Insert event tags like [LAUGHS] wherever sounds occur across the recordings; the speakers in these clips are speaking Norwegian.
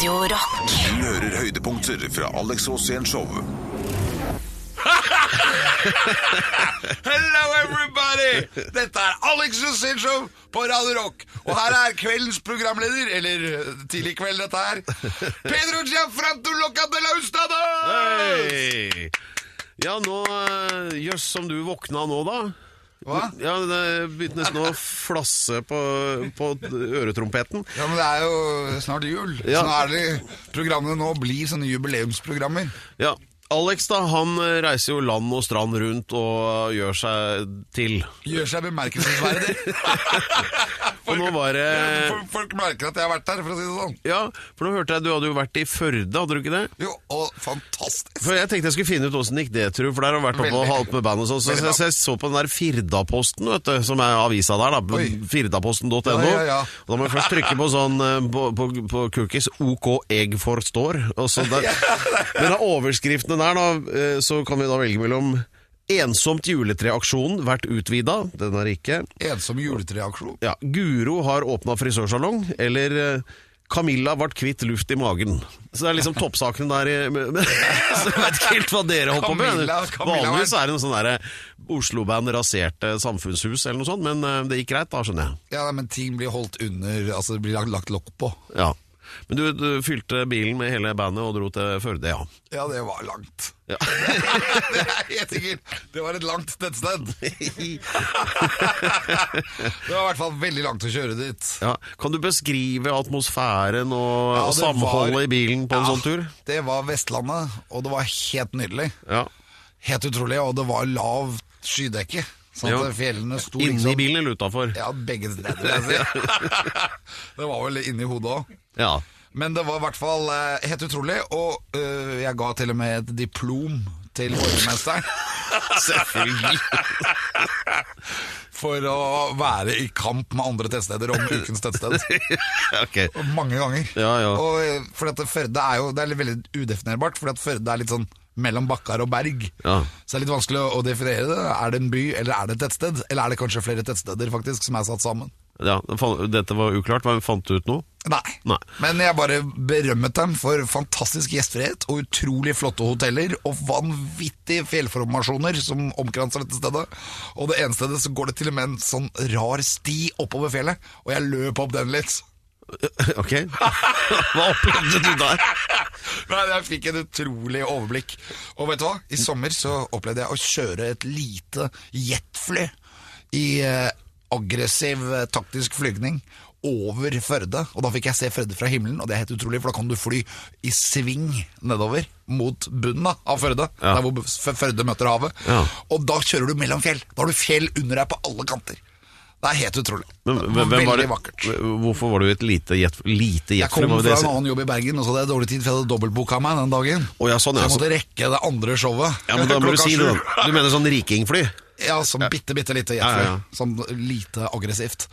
Radio Rock. Du hører høydepunkter fra Alex Rosén Show. [LAUGHS] Hello everybody! Dette er Alex Rosinshov på Radio Rock. Og her er kveldens programleder, eller eh, tidlig kveld dette her, Pedro Gianfranto Loca de la Ustada! Hei! Ja, nå eh, Jøss, som du våkna nå, da. Hva? Ja, Det begynte nesten å flasse på, på øretrompeten. Ja, men det er jo snart jul. Ja. Så nå er det programmene nå blir sånne jubileumsprogrammer. Ja, Alex da, han eh, reiser jo land og strand rundt og gjør seg til. Gjør seg bemerkelsesverdig. [LAUGHS] Og nå var det Folk, folk merker at jeg har vært der, for å si det sånn. Ja, for nå hørte jeg du hadde jo vært i Førde, hadde du ikke det? Jo, og fantastisk. For Jeg tenkte jeg skulle finne ut åssen gikk det, tru, for der har du vært oppe og holdt med band og sånn. Så, Veldig så, bra. jeg så på den der Firdaposten, vet du, som er avisa der, da. Firdaposten.no. Ja, ja, ja. Og Da må jeg først trykke på sånn eh, på, på, på cookies OK eg forstår. Og så [LAUGHS] der, Men av overskriftene her da, eh, så kan vi da velge mellom Ensomt juletreaksjon vært utvida. Den er ikke. Ensom juletreaksjon. Ja, Guro har åpna frisørsalong, eller eh, Camilla ble kvitt luft i magen. Så det er liksom toppsakene der. [LAUGHS] Så jeg vet ikke helt hva dere holder på med. Vanligvis er det noe sånn derre Oslo-band raserte samfunnshus eller noe sånt, men eh, det gikk greit da, skjønner jeg. Ja, men ting blir holdt under, altså det blir lagt, lagt lokk på. Ja. Men du, du fylte bilen med hele bandet og dro til Førde, ja. Ja, det var langt. Ja. [LAUGHS] det er helt sikkert. Det var et langt tettsted. [LAUGHS] det var i hvert fall veldig langt å kjøre dit. ja. Kan du beskrive atmosfæren og, Ja, samholdet var- i bilen på en sånn tur? Det var Vestlandet, og det var helt nydelig. Ja. Helt utrolig, og det var lavt skydekke. Sånn at fjellene sto Inni liksom bilen eller utafor? Ja, begge steder, vil jeg si. [LAUGHS] [LAUGHS] det var vel inni hodet òg. Ja. Men det var i hvert fall eh, helt utrolig, og eh, jeg ga til og med et diplom til borgermesteren. [LAUGHS] Selvfølgelig. For å være i kamp med andre tettsteder om ukens tettsted. ok. Mange ganger. Ja, ja. Og for dette Førde er jo Det er litt veldig udefinerbart, for Førde er litt sånn mellom bakkar og berg. Ja. Så det er litt vanskelig å, definere det. Er det en by, eller er det et tettsted? Eller er det kanskje flere tettsteder faktisk som er satt sammen? Ja, Dette var uklart, Hva fant du ut noe? Nei. Nei. Men jeg bare berømmet dem for fantastisk gjestfrihet og utrolig flotte hoteller og vanvittige fjellformasjoner som omkranser dette stedet. Og det ene stedet så går det til og med en sånn rar sti oppover fjellet, og jeg løp opp den litt. [LAUGHS] Ok. [LAUGHS] Hva opplevde du der? Nei, jeg fikk en utrolig overblikk. Og vet du hva? I sommer så opplevde jeg å kjøre et lite jetfly i eh, aggressiv eh, taktisk flygning over Førde. Og da fikk jeg se Førde fra himmelen, og det er helt utrolig, for da kan du fly i sving nedover mot bunnen av Førde, Ja. der hvor Førde møter havet. Ja. Og da kjører du mellom fjell. Da har du fjell under deg på alle kanter. Det er helt utrolig. Men, Det var Veldig det, vakkert. Hvorfor var du et lite jet, lite Jeg kom fra en annen jobb i Bergen, og så hadde jeg dårlig tid, for jeg hadde dobbeltboka meg den dagen. Oh, ja, sånn. Så jeg måtte rekke det andre showet. Ja, men da må du si det. Du mener sånn rikingfly? Ja, sånn bitte, bitte lite jetfly. Ja, ja, ja. Sånn lite aggressivt.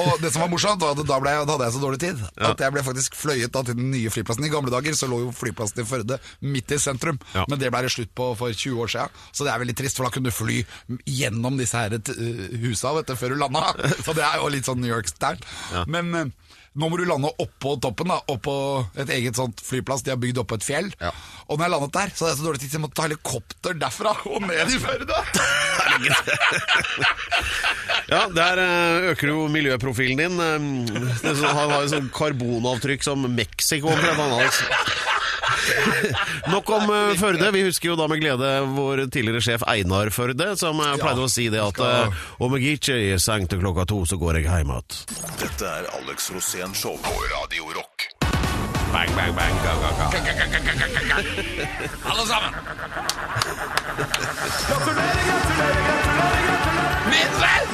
Og det som var morsomt, var at da, ble da hadde jeg så dårlig tid at jeg ble faktisk fløyet da til den nye flyplassen. I gamle dager så lå jo flyplassen i Førde midt i sentrum, men det ble det slutt på for 20 år siden. Så det er veldig trist, for da kunne du fly gjennom disse her uh, husa vet du, før du landa. [LAUGHS] Så det er jo litt sånn New York-style. Men eh, nå må du lande oppå toppen, da, oppå et eget sånt flyplass. De har bygd oppå et fjell. Ja. Og når jeg landet der, så hadde jeg så dårlig tid, så jeg måtte ta helikopter derfra [LAUGHS] og ned i Førde. [LAUGHS] Ja, der eh, øker jo miljøprofilen din. eh, Han har jo sånn karbonavtrykk som Mexico omtrent, han Alex. Nok om uh, Førde. Vi husker jo da med glede vår tidligere sjef Einar Førde, som eh, pleide å si det at eh, om jeg ikke er seng til klokka to, så går jeg hjem igjen. Dette er Alex Rosén Show på Radio Rock. Bang, bang, bang, ga, ga, ga. Alle sammen! Gratulerer, gratulerer, gratulerer Min venn!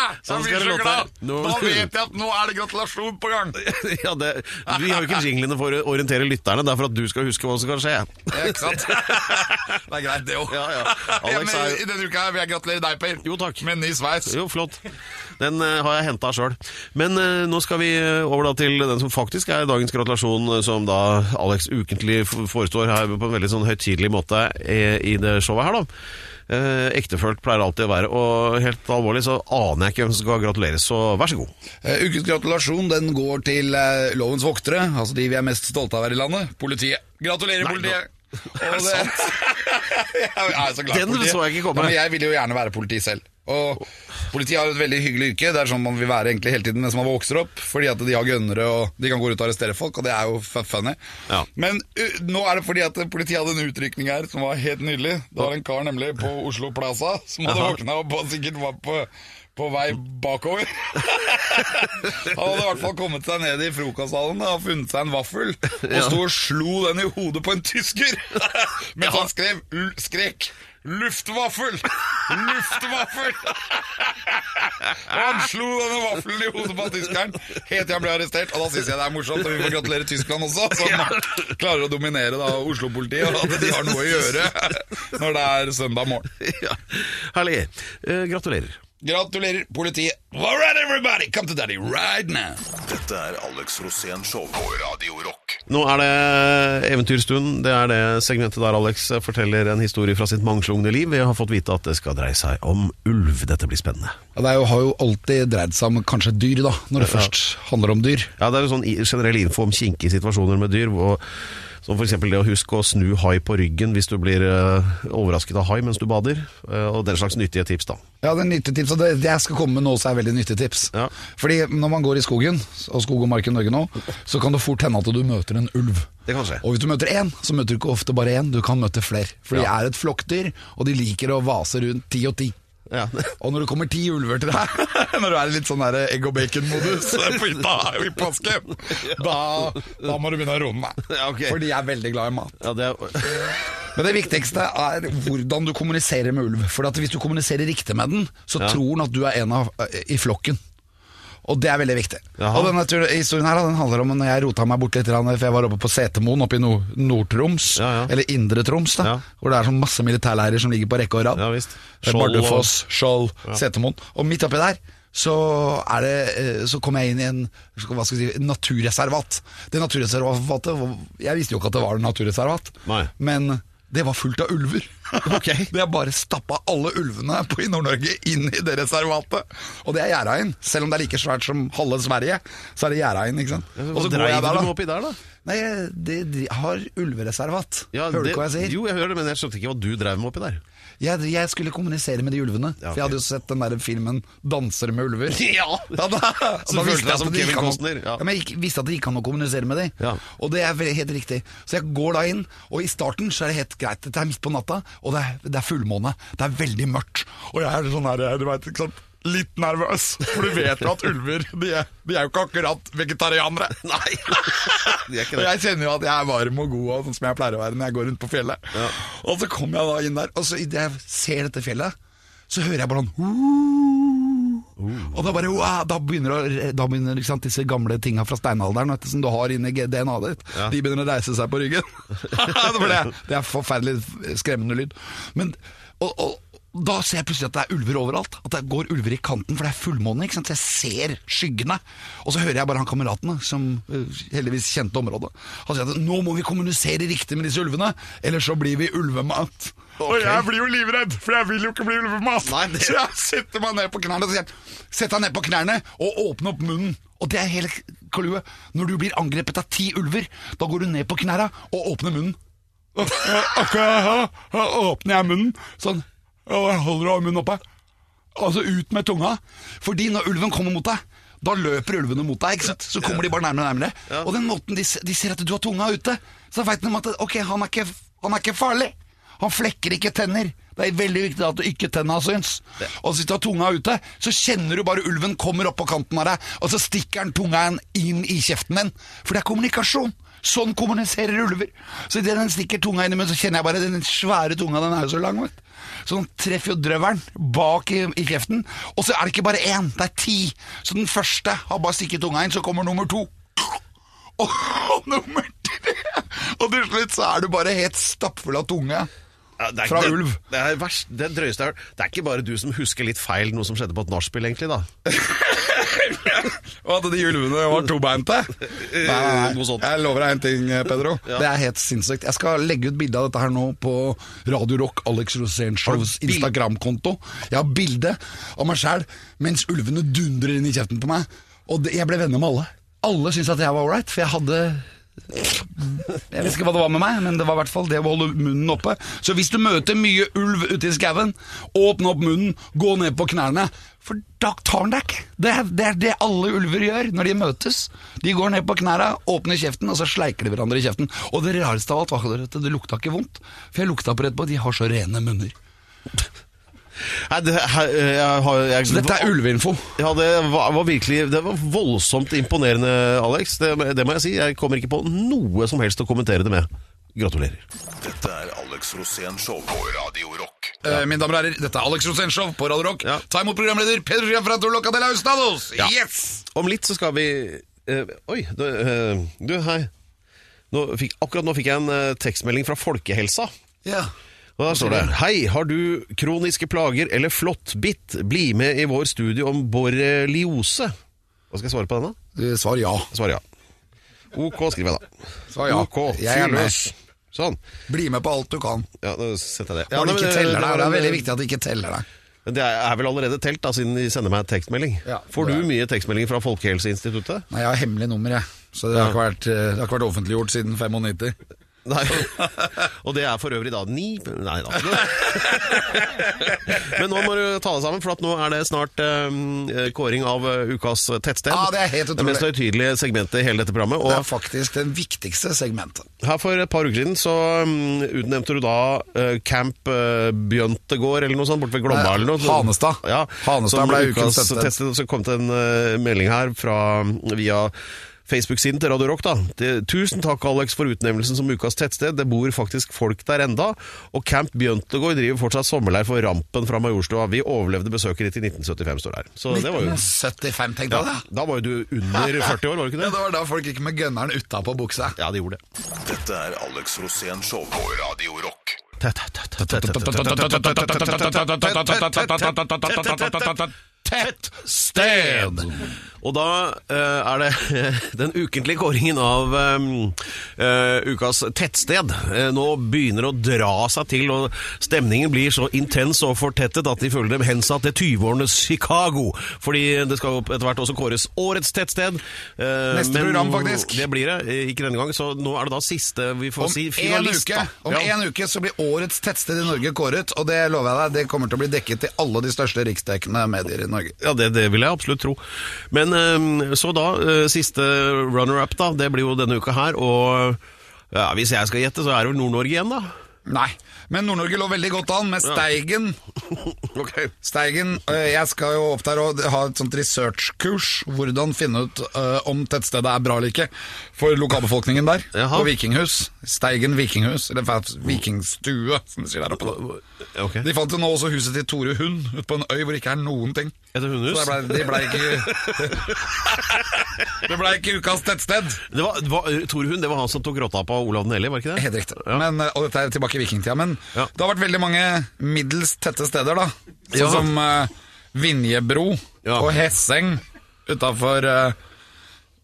[LAUGHS] Sånn Jeg blir det så glad. Nå- Da vet jeg at nå er det gratulasjon på gang. [LAUGHS] Ja, det, vi har jo ikke jinglene for å orientere lytterne, det er for at du skal huske hva som kan skje. Ja, ikke sant? Det er greit, det òg. Ja, ja. Alex er- I denne uka vil jeg gratulere deg, Per. Jo, takk. Med ny sveis. Jo, flott. Den uh, har jeg henta sjøl. Men uh, nå skal vi eh, over da til den som faktisk er dagens gratulasjon, som da Alex ukentlig forestår her på en veldig sånn høytidelig måte i det showet her, da. Eh, ektefølt pleier alltid å være. Og helt alvorlig så aner jeg ikke hvem som skal gratuleres, så vær så god. Eh, ukens gratulasjon den går til eh, lovens voktere, altså de vi er mest stolte av her i landet. Politiet. Gratulerer, Nei, politiet! Er det sant? [LAUGHS] jeg er så glad i Den politiet. så jeg ikke komme. Ja, men jeg vil jo gjerne være politi selv. Og Politiet har et veldig hyggelig yrke. Det er sånn man vil være egentlig hele tiden mens man vokser opp. Fordi at de har gønnere og de kan gå ut og arrestere folk, og det er jo funny. Ja. Men uh, nå er det fordi at politiet hadde en utrykning her som var helt nydelig. Det var en kar nemlig på Oslo Plaza som hadde våkna opp og sikkert var på på vei bakover. [LAUGHS] Han hadde i hvert fall kommet seg ned i frokosthallen og funnet seg en vaffel, og sto og slo den i hodet på en tysker. [LAUGHS] Mens han skrev, skrek 'Luftvaffel! Luftvaffel!' Og han slo denne vaffelen i hodet på tyskeren helt til han ble arrestert. Og da syns jeg det er morsomt, og vi får gratulere Tyskland også, som klarer å dominere da Oslo-politiet, og at de har noe å gjøre når det er søndag morgen. Ja. Herlig. Eh, gratulerer. Gratulerer, politiet. All right, everybody, come to daddy right now. Dette er Alex Rosén Show på Radio Rock. Nå er det eventyrstund. Det er det segmentet der Alex forteller en historie fra sitt mangslungne liv. Vi har fått vite at det skal dreie seg om ulv. Dette blir spennende. Ja, det er jo, har jo alltid dreid seg om kanskje dyr, da, når det først handler om dyr. Ja, Det er jo sånn generell info om kinkige situasjoner med dyr. Og, som f.eks. det å huske å snu hai på ryggen hvis du blir eh, overrasket av hai mens du bader. eh, og den slags nyttige tips, da. Ja, det er nyttige tips, og det, jeg skal komme med nå, så er veldig nyttige tips. Ja. Fordi når man går i skogen, og skog og mark i Norge nå, så kan det fort hende at du møter en ulv. Det kan skje. Og hvis du møter én, så møter du ikke ofte bare én, du kan møte flere. For de Ja. er et flokkdyr, og de liker å vase rundt ti og ti. Ja. Og når det kommer ti ulver til deg, [LAUGHS] når du er i litt sånn der egg og bacon-modus [LAUGHS] på hytta i påske, da, da må du begynne å roe ned. Ja, okay. For de er veldig glad i mat. Ja, det er, [LAUGHS] Men det viktigste er hvordan du kommuniserer med ulv. For at hvis du kommuniserer riktig med den, så tror den at du er en av eh, i flokken. Og det er veldig viktig. Jaha. Og denne historien her den handler om når jeg rota meg bort litt, for jeg var oppe på Setermoen oppe i Nord- Nord-Troms, Ja, ja. eller Indre Troms, da, Ja. hvor det er sånn masse militærleirer som ligger på rekke og rad. Ja, og- Bardufoss, Skjold, Setermoen. Og midt oppi der så, er det, eh, så kom jeg inn i en hva skal jeg si, naturreservat. Det naturreservatet Jeg visste jo ikke at det var en naturreservat, Nei. men det var fullt av ulver. [LAUGHS] Ok. Det har bare stappa alle ulvene på i Nord-Norge inn i det reservatet. Og det er gjerda inn. Selv om det er like svært som halve Sverige, så er det gjerda inn. ikke sant? Og så går jeg der, da. Du oppi der, da? Nei, de, de har ulvereservat. Ja, Hører du hva jeg sier? Jo, jeg hører det, men jeg skjønte ikke hva du drev med oppi der. Jeg, jeg skulle kommunisere med de ulvene. Ja, okay. For jeg hadde jo sett den der filmen 'Danser med ulver'. [LAUGHS] Ja. da, da, Så da følte deg jeg som Kevin Costner, ja. Men jeg visste at det gikk an å kommunisere med dem. Ja. Og det er helt riktig. Så jeg går da inn, og i starten så er det helt greit. Det er midt på natta, og det er, det er fullmåne. Det er veldig mørkt. Og jeg er sånn her, du vet, ikke sant litt nervøs, for du vet jo at ulver de er, de er jo ikke akkurat vegetarianere. [LAUGHS] Nei, de er ikke det. jeg kjenner jo at jeg er varm og god, og sånn som jeg pleier å være når jeg går rundt på fjellet. Og så kommer jeg da inn der, og så idet jeg ser dette fjellet, så hører jeg bare sånn Og da bare wow, Da begynner, da begynner liksom, disse gamle tinga fra steinalderen vet du, som du har inni DNA-et ditt, Ja. de begynner å reise seg på ryggen. [LAUGHS] Det, det er forferdelig skremmende lyd. Men, og, og da ser jeg plutselig at det er ulver overalt. At det går ulver i kanten, for det er fullmåne. ikke sant? Så jeg ser skyggene. Og så hører jeg bare han kameraten, som eh, heldigvis kjente området. Han sier at nå må vi kommunisere riktig med disse ulvene, eller så blir vi ulvemat. Og jeg blir jo livredd, for jeg vil jo ikke bli ulvemat. Nei, det- [LAUGHS] Så jeg setter meg ned på knærne og sier Sett deg ned på knærne og åpne opp munnen. Og det er hele clouet. Når du blir angrepet av ti ulver, da går du ned på knærne og åpner munnen. [LAUGHS] Akkurat åpner jeg munnen sånn, jeg holder munnen oppe. Altså ut med tunga. Fordi når ulven kommer mot deg, da løper ulvene mot deg. ikke sant? Så kommer de bare nærmere og nærmere. Og den måten de, de ser at du har tunga ute, så veit de at ok, han er, ikke, han er ikke farlig. Han flekker ikke tenner. Det er veldig viktig at du ikke tenna syns. Og hvis du har tunga ute, så kjenner du bare ulven kommer opp på kanten av deg, og så stikker han tunga inn i kjeften din. For det er kommunikasjon. Sånn kommuniserer ulver. Så idet den stikker tunga inn i munnen, så kjenner jeg bare den svære tunga, den er jo så lang, vet. Så den treffer jo drøvelen bak i, i kjeften. Og så er det ikke bare én, det er ti. Så den første har bare stikket tunga inn, så kommer nummer to. Og, og [LAUGHS] nummer tre! Og til slutt så er du bare helt stappfull av tunge. Ja, det er, Fra det, ulv. Det er verst, det drøyeste jeg har hørt. Det er ikke bare du som husker litt feil noe som skjedde på et nachspiel, egentlig, da. [LAUGHS] Og at de ulvene var tobeinte. Nei, nei, nei. Jeg lover deg en ting, Pedro. Det er helt sinnssykt. Jeg skal legge ut bilde av dette her nå på Radio Rock, Alex Rosén Shows Instagram-konto. Jeg har bilde av meg sjæl mens ulvene dundrer inn i kjeften på meg. Og det, jeg ble venner med alle. Alle syntes at jeg var ålreit, for jeg hadde jeg vet ikke hva det var med meg, men det var i hvert fall det å holde munnen oppe. Så hvis du møter mye ulv ute i skauen, åpne opp munnen, gå ned på knærne. For da tar han deg ikke. Det er, det er det alle ulver gjør når de møtes. De går ned på knærne, åpner kjeften, og så sleiker de hverandre i kjeften. Og det rareste av alt var at det lukta ikke vondt. For jeg lukta på rett på, at de har så rene munner. Nei, det, jeg, jeg, har- jeg, Så dette er ulveinfo. Ja, det var, var virkelig Det var voldsomt imponerende, Alex. Det, det må jeg si. Jeg kommer ikke på noe som helst å kommentere det med. Gratulerer. Dette er Alex Rosén Show på Radio Rock. Eh, mine damer og herrer, dette er Alex Rosénshow på Radio Rock. Ja. Ta imot programleder Pedro Gianfranto Loca de la Ustados. Ja. Yes! Om litt så skal vi eh, Oi, du, eh, du hei. Nå fikk, akkurat nå fikk jeg en eh, tekstmelding fra Folkehelsa. Ja. Og da står det Hei, har du kroniske plager eller flåttbitt? Bli med i vår studie om borreliose. Hva skal jeg svare på den, da? Svar ja. Svar ja. Ok, skriver jeg da. Svar ja. Ok, Jeg er løs. Sånn. Bli med på alt du kan. Ja, da setter jeg det. Ja, nei, det men deg. Det er veldig viktig at det ikke teller deg. Det er vel allerede telt, da, siden de sender meg tekstmelding. Ja, Får du mye tekstmelding fra Folkehelseinstituttet? Nei, jeg har hemmelig nummer, jeg. Så det har ikke vært, eh, det har ikke vært offentliggjort siden 95. Nei. [LAUGHS] Og det er for øvrig da ni Nei da. [LAUGHS] Men nå må du ta deg sammen, for at nå er det snart eh, kåring av eh, ukas tettsted. Ja, det er helt utrolig. Det mest høytidelige segmentet i hele dette programmet. Det er faktisk det viktigste segmentet. her for et par uker siden så um, utnevnte du da uh, Camp uh, Bjøntegård eller noe sånt borte ved Glomma eller noe. Hanestad. Ja, Hanestad ble ukas tettsted. Så kom det en uh, melding her fra, via Facebook-siden til Radio Rock. da. Det, Tusen takk, Alex, for utnevnelsen som ukas tettsted. Det bor faktisk folk der enda. Og Camp Bjøntegård driver fortsatt sommerleir for Rampen fra Majorstua. Vi overlevde besøket ditt i 1975, står der. Så det var jo 1975, tenkte ja, jeg det. Da var jo du under 40 år, var du ikke det? Ja, det? var da folk gikk med gønneren utapå buksa. Ja, de gjorde det. Dette er Alex Rosén Show på Radio Rock. Tett sted! Og da uh, er det [LAUGHS] den ukentlige kåringen av eh, uh, ukas tettsted. Uh, nå begynner å dra seg til, og stemningen blir så intens og fortettet at de føler dem hensatt til 20-årenes Chicago. Fordi det skal etter hvert også kåres årets tettsted. Neste program, faktisk. Det blir det. Ikke denne gang. Så nå er det da siste vi får Om si en finalist. uke, da. om Ja. en uke så blir årets tettsted i Norge kåret, og det lover jeg deg, det kommer til å bli dekket i alle de største riksdekkende medier i Norge. Ja, det, det vil jeg absolutt tro. Men eh, så da, eh, siste runner-up da, det blir jo denne uka her, og ja, hvis jeg skal gjette, så er det vel Nord-Norge igjen da? Nei, men Nord-Norge lå veldig godt an med Steigen. [LAUGHS] Ok. Steigen, jeg skal jo opp der og ha et sånt researchkurs, hvordan finne ut om tettstedet er bra eller ikke, for lokalbefolkningen der, Jaha. på Vikinghus. Steigen Vikinghus, eller faktisk Vikingstue, som de sier der oppe. Okay. De fant jo nå også huset til Tore Hund, ute på en øy hvor det ikke er noen ting. Etter hundehus? Så det ble, det ble ikke [LAUGHS] Det ble ikke ukas tettsted. Det var, det var, Tore Hund, det var han som tok rotta på Olav hellige, var ikke det? Helt riktig. Men, øh, og dette er tilbake i vikingtida. Men Ja. det har vært veldig mange middels tette steder, da. Sånn Ja. som uh, Vinjebro Ja. og Hesseng utafor uh,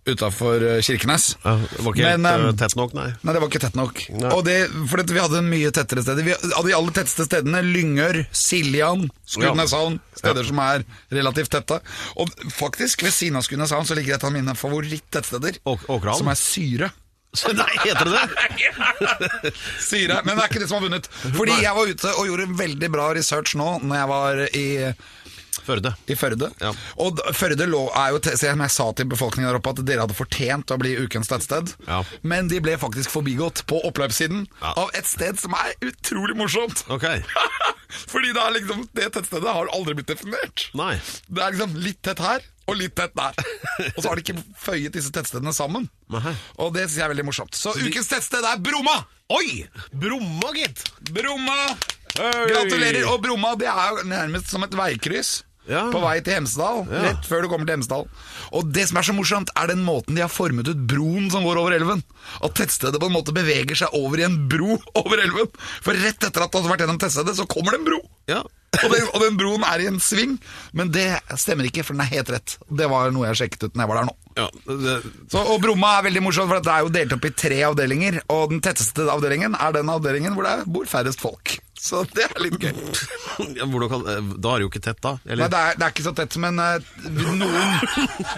Utafor Kirkenes. Ja, det var ikke Men, helt, uh, tett nok, nei. Nei, det var ikke tett nok. Og det, for det, Vi hadde mye tettere steder. Vi, av de aller tetteste stedene, Lyngør, Siljan, Skudeneshavn. Steder som er relativt tette. Og faktisk, ved siden av Skudeneshavn så ligger et av mine favoritt-tettsteder. Som er Syre. Så, nei, heter det det? [LAUGHS] Sier jeg, Men det er ikke det som har vunnet. Fordi jeg var ute og gjorde veldig bra research nå når jeg var i, Førde. i Førde. Ja. Og Førde lå, er jo, som jeg sa til befolkningen der oppe, at dere hadde fortjent å bli ukens tettsted. Ja. Men de ble faktisk forbigått på oppløpssiden Ja. av et sted som er utrolig morsomt. Okay. [LAUGHS] Fordi det, er liksom, det tettstedet har aldri blitt definert. Nei. Det er liksom litt tett her og litt tett der. [LAUGHS] Og så har de ikke føyet disse tettstedene sammen. Nei. Og det syns jeg er veldig morsomt. Så ukens tettsted er Bromma! Oi! Bromma, gitt! Bromma! Gratulerer! Og Bromma det er jo nærmest som et veikryss. Ja. På vei til Hemsedal, rett før du kommer til Hemsedal. Og det som er så morsomt, er den måten de har formet ut broen som går over elven. At tettstedet på en måte beveger seg over i en bro [LAUGHS] over elven. For rett etter at du har vært gjennom tettstedet, så kommer det en bro. Ja. [LAUGHS] og, den, og den broen er i en sving, men det stemmer ikke, for den er helt rett. Det var noe jeg sjekket ut når jeg var der nå. Ja, det, Så, og Bromma er veldig morsomt, for det er jo delt opp i tre avdelinger. Og den tetteste avdelingen er den avdelingen hvor det bor færrest folk. Så det er litt gøy. [LAUGHS] kan, da er det jo ikke tett, da. Nei, det er, det er ikke så tett, men eh, noen,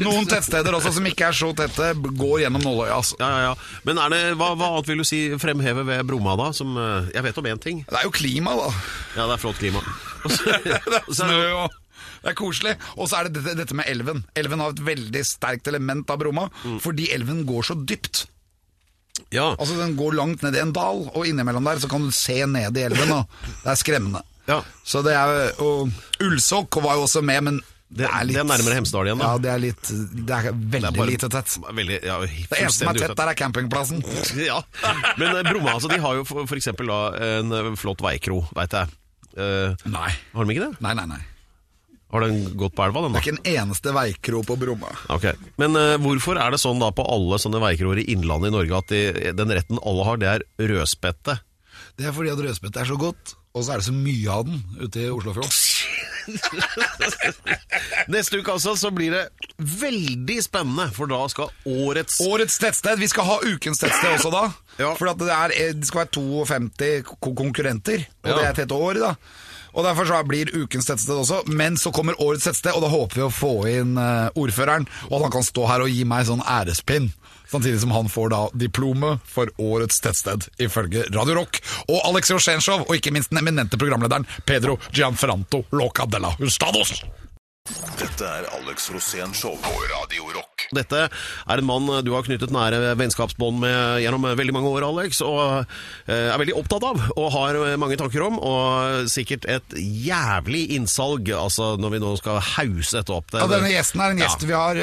noen tettsteder også som ikke er så tette, går gjennom nåløyet. Altså. Ja, ja, ja. Men det, hva, hva annet vil du si fremheve ved Bromma, da? Som, eh, jeg vet om én ting. Det er jo klima, da. Ja, det er flott klima. [LAUGHS] Også, snø det- og det er koselig. Og så er det dette, dette med elven. Elven har et veldig sterkt element av Bromma, fordi elven går så dypt. Ja. Altså Den går langt ned i en dal, og innimellom der så kan du se ned i elven. Og det er skremmende. Ja. Så det er Og Ullsokk var jo også med, men Det, det er nærmere Hemsedal igjen, da. Ja, det er litt Det er veldig Det er bare- lite tett. Veldig, ja, Det eneste som er tett der, er campingplassen. [LAUGHS] Ja, Men eh, Bromma altså, de har jo da, en eh, flott veikro, veit jeg. Eh, Nei. har de ikke det? Nei, nei, nei. Har den gått på elva, den da? Det er ikke en eneste veikro på Bromma. Ok, Men uh, hvorfor er det sånn da på alle sånne veikroer i innlandet i Norge at de, den retten alle har, det er rødspette? Det er fordi at rødspette er så godt, og så er det så mye av den ute i Oslofjorden. [LAUGHS] Neste uke altså så blir det veldig spennende, for da skal årets Årets tettsted. Vi skal ha ukens tettsted også da. Ja. For at det, er, det skal være 52 konkurrenter, og Ja. det er et helt år. da. Og Derfor så blir ukens tettsted også. Men så kommer årets tettsted, og da håper vi å få inn eh, ordføreren. Og at han kan stå her og gi meg sånn ærespinn. Samtidig som han får da diplomet for årets tettsted, ifølge Radio Rock. Og Alex Rosenshov, og ikke minst den eminente programlederen Pedro Gianferranto Locadella de Hustados. Dette er Alex Rosén Show på Radio Rock. Dette er en mann du har knyttet nære vennskapsbånd med gjennom veldig mange år, Alex, og eh, er veldig opptatt av, og har mange tanker om, og sikkert et jævlig innsalg, altså når vi nå skal hause dette opp. Det, Ja, denne gjesten er en gjest Ja. vi har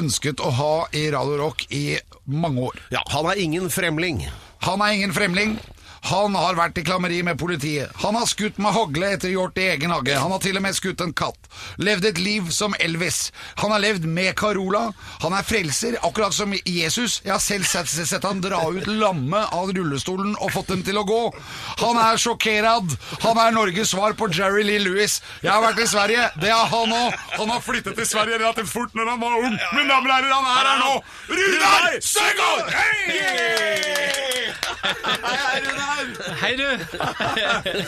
ønsket å ha i Radio Rock i mange år. Ja, han er ingen fremling. Han er ingen fremling. Han har vært i klammeri med politiet. Han har skutt med hagle etter hjort i egen hage. Han har til og med skutt en katt. Levd et liv som Elvis. Han har levd med Carola. Han er frelser, akkurat som Jesus. Jeg har selv sett, sett han dra ut lamme av rullestolen og fått dem til å gå. Han er sjokkerad. Han er Norges svar på Jerry Lee Lewis. Jeg har vært i Sverige. Det har han òg. Han har flyttet til Sverige relativt fort når han var ung. Mine damer og herrer, han er her nå. Runar Søgaard! Hei! Hei, du!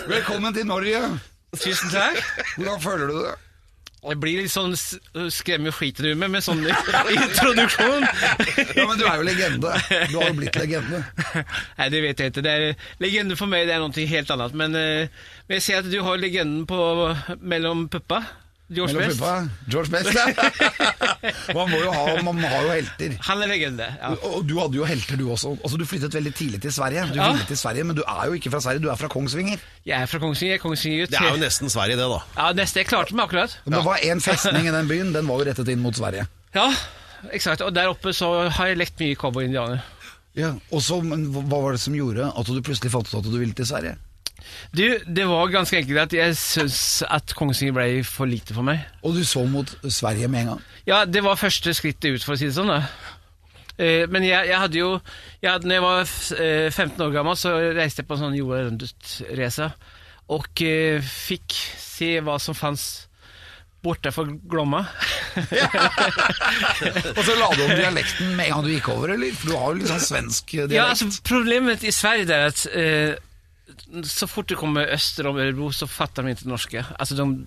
[LAUGHS] Velkommen til Norge. Tusen takk. Hvordan føler du det? Jeg blir litt sånn skremme skiten ut med med sånn [LAUGHS] introduksjon. Ja, Men du er jo legende. Du har jo blitt legende. Nei, det vet jeg ikke. Det er, legende for meg det er noe helt annet. Men, eh, men jeg ser at du har legenden på mellom puppa. George Mellom Best. puppa. George Best, ja. [LAUGHS] Man må jo ha, man har jo helter. Han er legende. Ja. Og du hadde jo helter, du også. Altså, Du flyttet veldig tidlig til Sverige. Du Ja. ville til Sverige, Men du er jo ikke fra Sverige, du er fra Kongsvinger. Jeg er fra Kongsvinger. Kongsvinger Det er jo nesten Sverige, det, da. Ja, neste. Jeg klarte meg akkurat. Men det var en festning i den byen, den var jo rettet inn mot Sverige. Ja, eksakt. Og der oppe så har jeg lekt mye cowboy-indianer. Ja, og så, men Hva hva var det som gjorde at du plutselig fant ut at du ville til Sverige? Du, det var ganske enkelt at jeg syns at Kongsvinger ble for lite for meg. Og du så mot Sverige med en gang. Ja, det var første skrittet ut, for å si det sånn. da. Eh, Men jeg, jeg hadde jo jeg hadde, Når jeg var eh, 15 år gammel, så reiste jeg på en sånn jorda Rundt-race Og eh, fikk se hva som fantes borte for Glomma. [LAUGHS] Og så la du om dialekten med en gang du gikk over, eller? For du har jo litt sånn svensk dialekt. ja, altså Problemet i Sverige er at eh, så fort du kommer øster om Ørebro, så fatter de ikke norske. Altså, de,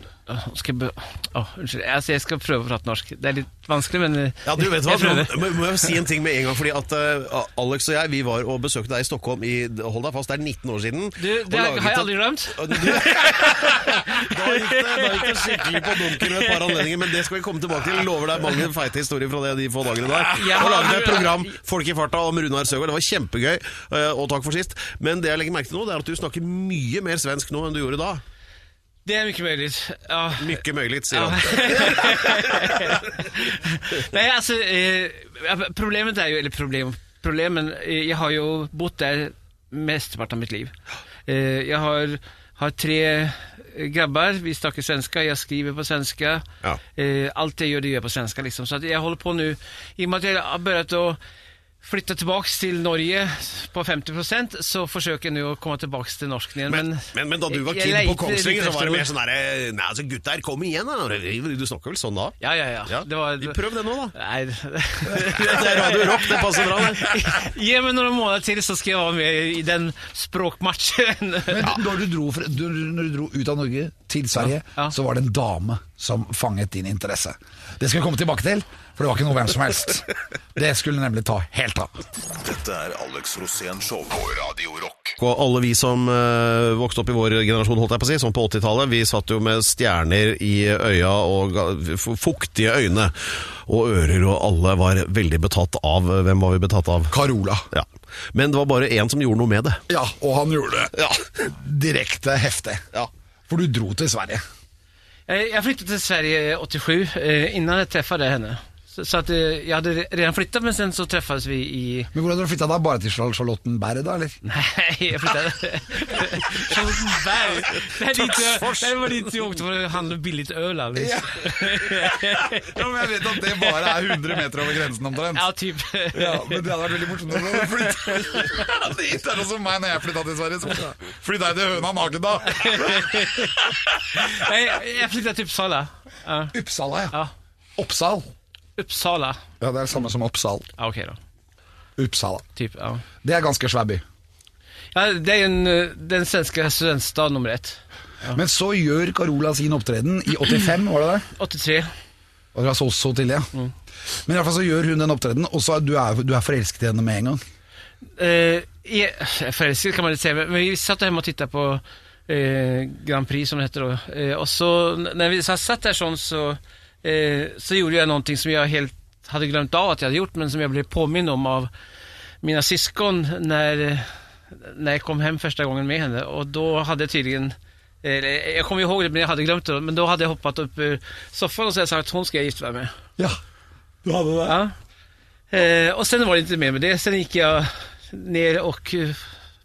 skal jeg, åh, unnskyld. Altså, jeg skal prøve å prate norsk. Det er litt vanskelig, men eh, Ja, du vet hva, jeg må, må jeg si en ting med en gang, fordi at uh, Alex og jeg, vi var og besøkte deg i Stockholm i, hold deg fast, det er 19 år siden. Du, det har jeg aldri glemt. [LAUGHS] Da, gikk det, da gikk det skikkelig på dunker ved et par anledninger, men det skal vi komme tilbake til. Lover deg mange feite historier fra det de få dagene der. Jeg Og har- laget et program, Folk i farta, om Runar Søgaard. Det var kjempegøy, uh, og takk for sist. Men det jeg legger merke til nå, det er at du snakker mye mer svensk nå enn du gjorde da. Det er mye mulig. Ja. Mulig, sier Ja. han. [LAUGHS] Nei, altså eh, Problemet er jo Eller problem, problemen eh, Jeg har jo bodd der mesteparten av mitt liv. Eh, jeg har, har tre grabber, grabbar. Vi snakker svenska. Jeg skriver på svenska. Ja. Eh, alt jeg gjør, det gjør jeg på svenska. Liksom. Så jeg holder på nå I og med at jeg har begynt å flytta tilbake til Norge på 50% så forsøker jeg nå å komme tilbake til norsken igjen. Men, Men, men, da du var kid på Kongsvinger, så var det mer sånn herre Nei, altså gutter, kom igjen, da. Du snakker vel sånn da? Ja, ja, ja. Ja. Det var, Prøv det nå, da. Nei, [LAUGHS] Det er Radio Rock, det passer bra, det. Gi meg noen måneder til, så skal jeg være med i den språkmatchen. Men når, du dro, fra- du, når du dro ut av Norge til Sverige, Ja. så var det en dame som fanget din interesse. Det skal vi komme tilbake til, for det var ikke noe hvem som helst. Det skulle nemlig ta helt av. Dette er Alex Rosén Show på Radio Rock. Og alle vi som uh, vokste opp i vår generasjon, holdt jeg på å si, som på 80-tallet, vi satt jo med stjerner i øya og fuktige øyne og ører, og alle var veldig betatt av Hvem var vi betatt av? Carola. Ja. Men det var bare én som gjorde noe med det. Ja, og han gjorde det Ja. direkte heftig. Ja. For du dro til Sverige. Eh, Jag flyttade till Sverige 87, eh, innan jag träffade henne. Så, at, jeg eh, jag hade re- redan flytta, men sen så treffes vi i... Men hvordan har du flytta da? Bare til Charl- Charlottenberg, da, eller? [LAUGHS] Nei, jeg flytta [LAUGHS] Charlottenberg! Det, er det var dit jag åkte for å handle billig øl. alldeles. Ja. Ja, men jeg vet at det bare er 100 meter over grensen omtrent. Ja, typ. Ja, men det hadde vært veldig morsomt om du flytta dit. [LAUGHS] Det er som meg når jeg flytta til Sverige. Så flytta jeg til Høna naken, da. Nei, jeg flytta til Uppsala. Ja. Uppsala, ja. ja. Oppsal. Uppsala. Ja, det er det samme som Oppsal. Ja, ok da. Uppsala. Typ, ja. Det er ganske svær by. ja det er en, eh, den svenske studentstad nummer ett. Men så gjør Carola sin opptreden i 85, var det det? 83. Og dere så så til, ja. Men i hvert fall så gjør hun den opptredenen, og så er du, er, du er forelsket i henne med en gang. Eh, i- forelsket kan man litt se, men vi satt hjemme og titta på eh, Grand Prix som det heter Og, Eh, och så når när vi satt der sånn, sån så, eh, så gjorde jag någonting som jag helt hade glömt av att jag hade gjort, men som jag blev påminnet om av mina syskon när, när jag kom hem första gången med henne. Och då hade jag tydligen eh, jag kommer ihåg det, men jag hadde glömt det. Men da hadde jeg hoppet opp ur sofaen og så hade jag sagt att hon ska jag gifta mig med. Ja, du hadde det. Ja. Eh, og sen var det ikke mer med det. Sen gikk jeg ned och eh,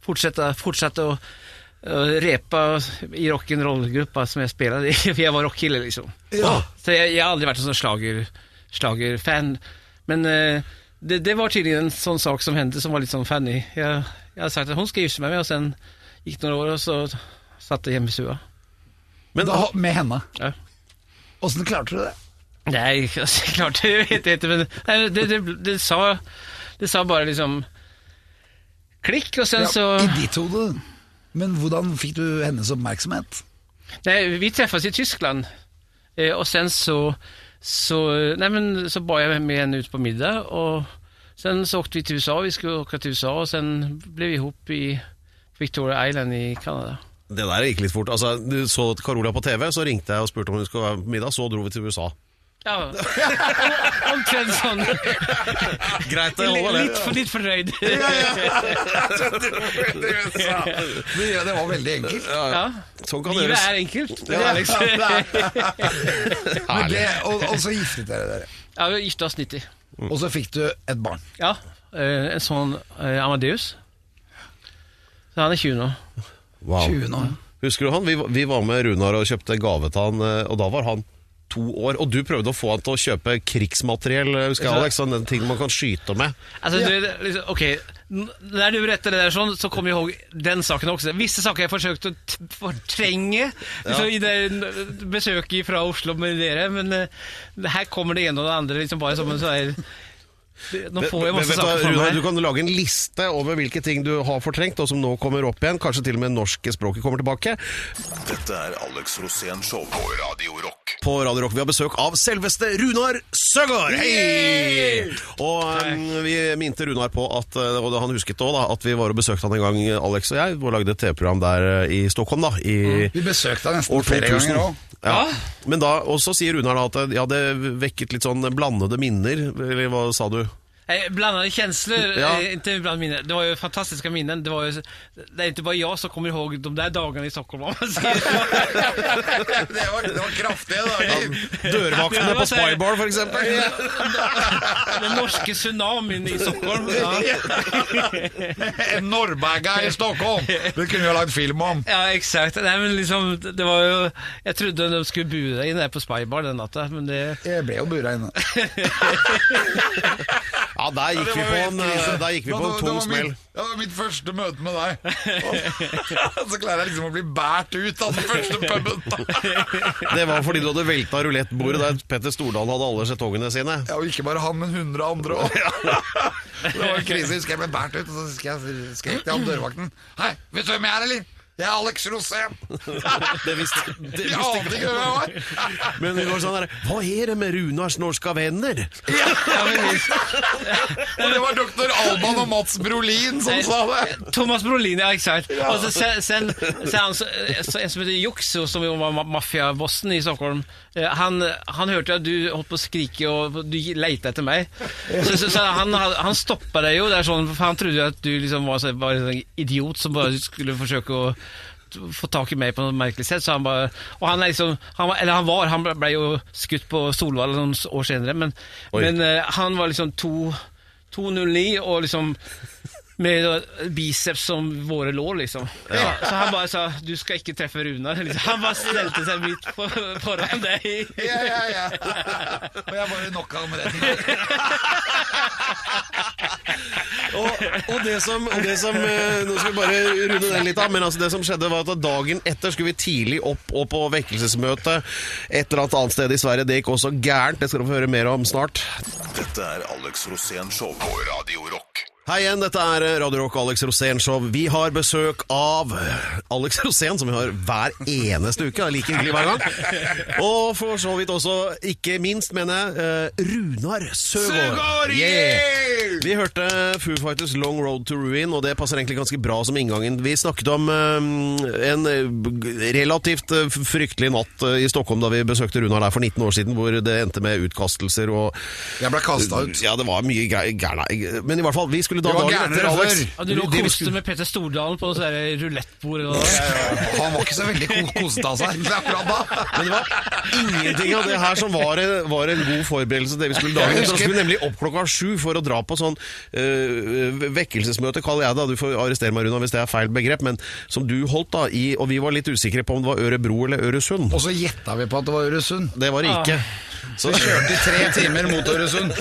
fortsatte, fortsatte att eh, repa i rock'n'roll-gruppa som jeg spilte i. [LAUGHS] for jeg var rockkille liksom. Ja. Så jeg, jeg, har aldri vært en sånn slager, slagerfan. Men uh, det, det var tydeligvis en sånn sak som hendte, som var litt sånn fanny. Jeg, jeg hadde sagt at hun skal gifte meg med og sen gikk det noen år og så satt jeg hjemme i stua. Men Da, med henne. Ja. Åssen klarte du det? Nei, [LAUGHS] jeg klarte det vet inte. Men nei, det, det, det, sa, det sa bare liksom klikk, og sen så... I ditt hode. Men hvordan fikk du hennes oppmerksomhet? Nei, vi treffes i Tyskland. og sen så, så, Nei, men, så ba jeg med henne ut på middag. og sen så åkte vi til USA. Vi skulle åka til USA og sen ble vi ihop i Victoria Island i Kanada. det der gikk litt fort. Altså, Du så Carola på TV, så ringte jeg og spurte om hun skulle være på middag. Så dro vi til USA. Ja, [LAUGHS] omtrent sånn. Greit, det holder Litt for, litt fornøyd. ja, [LAUGHS] ja, det var veldig enkelt. Ja. Sånn kan Livet er enkelt. [LAUGHS] Det er liksom. Men det, og, og så giftet dere dere. Ja, vi gifta oss 90. Og så fikk du et barn. Ja, eh, en sånn eh, Amadeus. Så han er 20 nå. Wow. 20 nå. Husker du han? Vi, vi var med Runar og kjøpte gave til han, eh, og da var han to år. Og du prøvde å få han til å kjøpe krigsmateriell, eh, husker jeg, Ja. Alex? den ting man kan skyte med. Alltså, du, liksom, ok når du retter det der sånn, så kommer jeg ihåg den saken også. Visse saker jeg forsøkte å fortrenge liksom, i det besøket fra Oslo med dere, men uh, her kommer det ene og det andre liksom bare som en sånn Nå får jeg masse saker for Runar, meg. du kan lage en liste over hvilke ting du har fortrengt, og som nå kommer opp igjen. Kanskje til og med norske språket kommer tilbake. Dette er Alex Rosén Show på Radio Rock. På Radio Rock vi har besøk av selveste Runar Søgaard! Hei! Og um, vi minte Runar på at uh, og han husket også, da, at vi var og besøkte han en gang, Alex og jeg, og lagde et TV-program der uh, i Stockholm. da I Vi besøkte han nesten flere ganger òg. Ja. Men da, og så sier Runar da at ja, det vekket litt sånn blandede minner, eller hva sa du? Blandade känslor, Ja. eh, inte bland minnen. Det var ju fantastiska minnen. Det, var ju, det är inte bara jag som kommer ihåg de där dagarna i Stockholm. om man säger. [LAUGHS] Det, var, det var kraftige dager. Dørvaktene på Spybar, for eksempel. Den norske tsunamien i Stockholm. Ja. [LAUGHS] En Norrbagga i Stockholm! Det kunne vi ha lagd film om. Ja, exakt. Nej, men liksom, det var ju, jag trodde de skulle bura in där på Spybar den natten, men det... Jeg ble jo bura inne. [LAUGHS] Ja, der gikk det vi på en, der gikk vi på en tung smell. Ja, det var mitt første møte med deg. Og [LAUGHS] så klarer jeg liksom å bli båret ut av den første puben. [LAUGHS] Det var fordi du hadde velta rulettbordet der Petter Stordalen hadde alle skjetongene sine. Ja, og ikke bare han, men hundre andre òg. [LAUGHS] Det var en krise. Husker jeg ble båret ut, og så husker jeg til han dørvakten. Hei, vet du hvem jeg er, eller? Jeg er Alex Rosén. [LAUGHS] Det visste, det Jeg visste ante ikke hvem jeg var. Men det var sånn der Hva er det med Runars norske venner? Og det var doktor Alban og Mats Brolin som sa det. Thomas Brolin, ja exakt. Og så, sen, sen, en som heter Jukso, som jo var ma- maffiabossen i Stockholm, han, han hørte at du holdt på å skrike og du leita etter meg. Så, så, så han, han stoppa deg jo. Sånn, han trodde at du liksom var, så- var en sånn idiot som bare skulle forsøke å få tak i meg på noe merkelig sett, så han bare Og han liksom han var, Eller han var, han ble, jo skutt på Solvall noen år senere, men, men eh, han var liksom to 209 og liksom med biceps som våre lår, liksom. Så, så han bare sa 'du skal ikke treffe Runar'. [LAUGHS] Liksom. Han bare stelte seg midt på, foran deg. Ja, ja, ja. Og jeg bare knocka ham rett ned. [LAUGHS] Og, og det som, og det som eh, Nå skal vi bare runde den litt av, men altså det som skjedde var at dagen etter skulle vi tidlig opp og på vekkelsesmøte et eller annet annet sted i Sverige. Det gikk også gærent, det skal du få høre mer om snart. Dette er Alex Rosén Show på Radio Rock. Hei igjen, dette er Radio Rock Alex Rosén Show. Vi har besøk av Alex Rosén, som vi har hver eneste uke. Det er Like hyggelig hver gang. Og for så vidt også, ikke minst, mener jeg, eh, Runar Søgaard. Yeah! Vi hørte Foo Fighters Long Road to Ruin, og det passer egentlig ganske bra som inngangen. Vi snakket om eh, en eh, relativt eh, fryktelig natt eh, i Stockholm da vi besøkte Runar der for 19 år siden, hvor det endte med utkastelser og Jeg ble kasta ut. Ja, det var mye gærent. Men i hvert fall, vi skulle da var dagen etter Alex. Ja, du lå og koste med Petter Stordalen på der rulettbord. Han var ikke så veldig kosete av seg akkurat da. Men det var ingenting av det her som var, var en god forberedelse til det vi skulle dagen etter. Da skulle vi nemlig opp klokka sju for å dra på sånn øh, vekkelsesmøte, kaller jeg det. Du får arrestere meg, Runa, hvis det er feil begrep. Men som du holdt da, i, og vi var litt usikre på om det var Ørebro eller Øresund. Og så gjetta vi på at det var Øresund. Det var det ikke. Så, Vi kjørte i tre timer mot Øresund.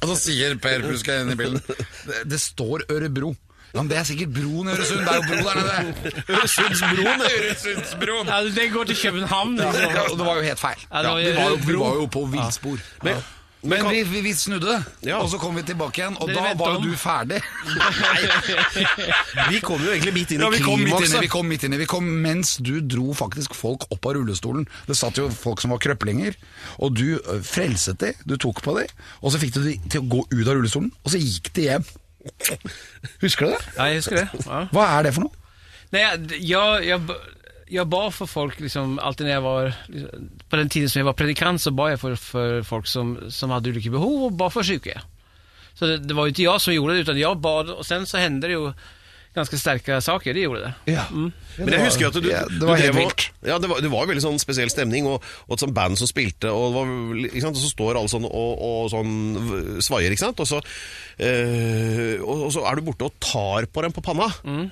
Og så sier Per Pruska inn i bilen det, det står Ørebro. Ja, men Det er sikkert broen i Øresund. Det er jo bro der nede. Øresundsbroen! [LAUGHS] Øresundsbroen. Ja, det går til København. Liksom. Ja, og det var jo helt feil. Ja, det var vi, jo var jo, vi var jo på villspor. Men, Men vi, vi, vi snudde, Ja. og så kom vi tilbake igjen, og Dere da var jo du ferdig. [LAUGHS] vi kom jo egentlig midt inn i Ja, vi kom midt klimakset. vi kom midt inne. Vi kom mens du dro faktisk folk opp av rullestolen. Det satt jo folk som var krøplinger, og du ø, frelset de, du tok på de, og så fikk du de til å gå ut av rullestolen, og så gikk de hjem. Husker du det? Ja, jeg husker det. Ja. Hva er det for noe? Nej, jeg, jag, jag ba för folk, liksom, alltid när jag var, liksom, på den tiden som jag var predikant så ba jag för, för folk som, som hade ulike behov och bad för syke. Så det, det var ju inte jag som gjorde det, utan jag bad och sen så hände det ju ganske sterke saker, De gjorde det. Ja. Men jeg husker at du, ja, Det var helt drev og- vilt. Ja, det var, det var veldig sånn spesiell stemning, og, og et sånt band som spilte, og, det var, ikke sant? og så står alle sånn og, og sånn svaier, ikke sant? Og så, øh, og, og så er du borte og tar på dem på panna. Mm.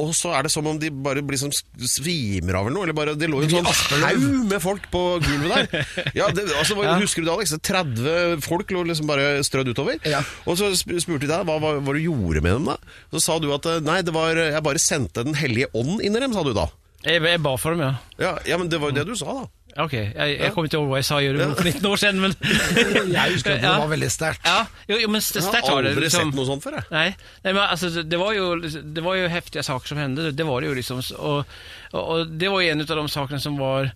Og så er det som om de bare blir som svimer av eller noe. Eller bare, det lå jo en sånn haug med folk på gulvet der. [LAUGHS] Ja, det, altså, Ja. Husker du det, Alex? 30 folk lå liksom bare strødd utover. Ja. Og så spurte de deg hva, hva, hva du gjorde med dem da. Så sa du at eh, nei, det var, jeg bare sendte Den hellige ånd inn i dem, sa du da. Jeg, jeg ba for dem, ja. Ja, ja men det var jo det du sa, da. Okej, jeg, jag kommer ikke over hva jeg sa i for för 19 år siden, men... [LAUGHS] Jeg husker at det var veldig sterkt. Ja, jo, jo, men st- Jeg sterkt har var det. aldri liksom. sett noe sånt før, jeg. Nei, nei men altså, det, var jo, det var jo heftige saker som hendte. det var det jo liksom. Og, og, och det var jo en av de sakene som var,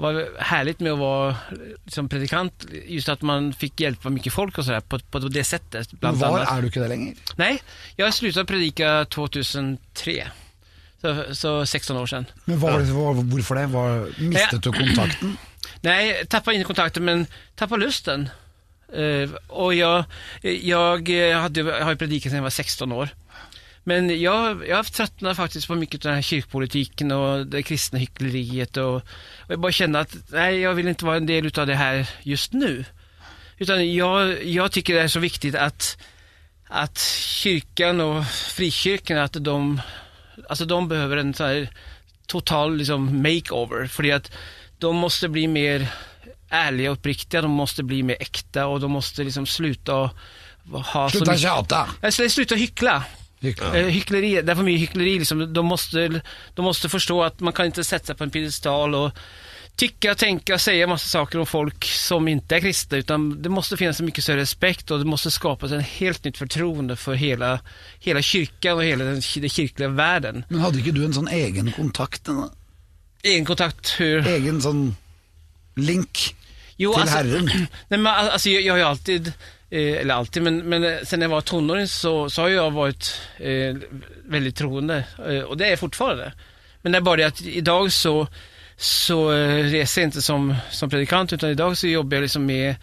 var härligt med å være liksom, predikant, just at man fikk hjelpe mye folk och sådär på, på det sättet. Bland var annat. er du ikke det lenger? Nej, jag slutade predika 2003. Så, så 16 år siden. Men hva, var det- hva, Hvorfor det? Var, mistet du kontakten? [CLEARS THROAT] Nej, tappa inte kontakten men tappa lusten. Uh, och jag, jag, eh, hade, jag har ju predikat sedan jag var 16 år. Men jag, jag tröttnade faktiskt på mycket av den här kyrkpolitiken och det kristna hyckleriet och, och jag bara kände att nej, jag vill inte vara en del av det här just nu. Utan jag, jag tycker det är så viktigt att, att kyrkan och frikyrkan, att de, alltså de behöver en sån här total liksom makeover. För att de måste bli mer ärliga och uppriktiga, de måste bli mer äkta och de måste liksom sluta ha Sluta tjata! Alltså, sluta hyckla. Hyckla. Hyckleri, det är för mycket hyckleri. Liksom. De, måste, de måste förstå att man kan inte sätta sig på en piedestal och tycka, tänka, säga massa saker om folk som inte är kristna. Utan det måste finnas en mycket större respekt och det måste skapas en helt nytt förtroende för hela, hela kyrkan och hela den, den kyrkliga världen. Men hadde ikke du en sånn egen kontakt? En Egen kontakt, hur... egen sånn link Jo, til alltså- Herren? [CLEARS THROAT] Nej, men al- alltså, jag, jag har ju alltid, eh, eller alltid, men, men eh, sen jag var tonåring så, så har jag varit eh, väldigt troende. Eh, och det är jag fortfarande. Men det är bara det att idag så, så eh, reser jeg ikke som, som predikant, utan dag så jobber jeg liksom med,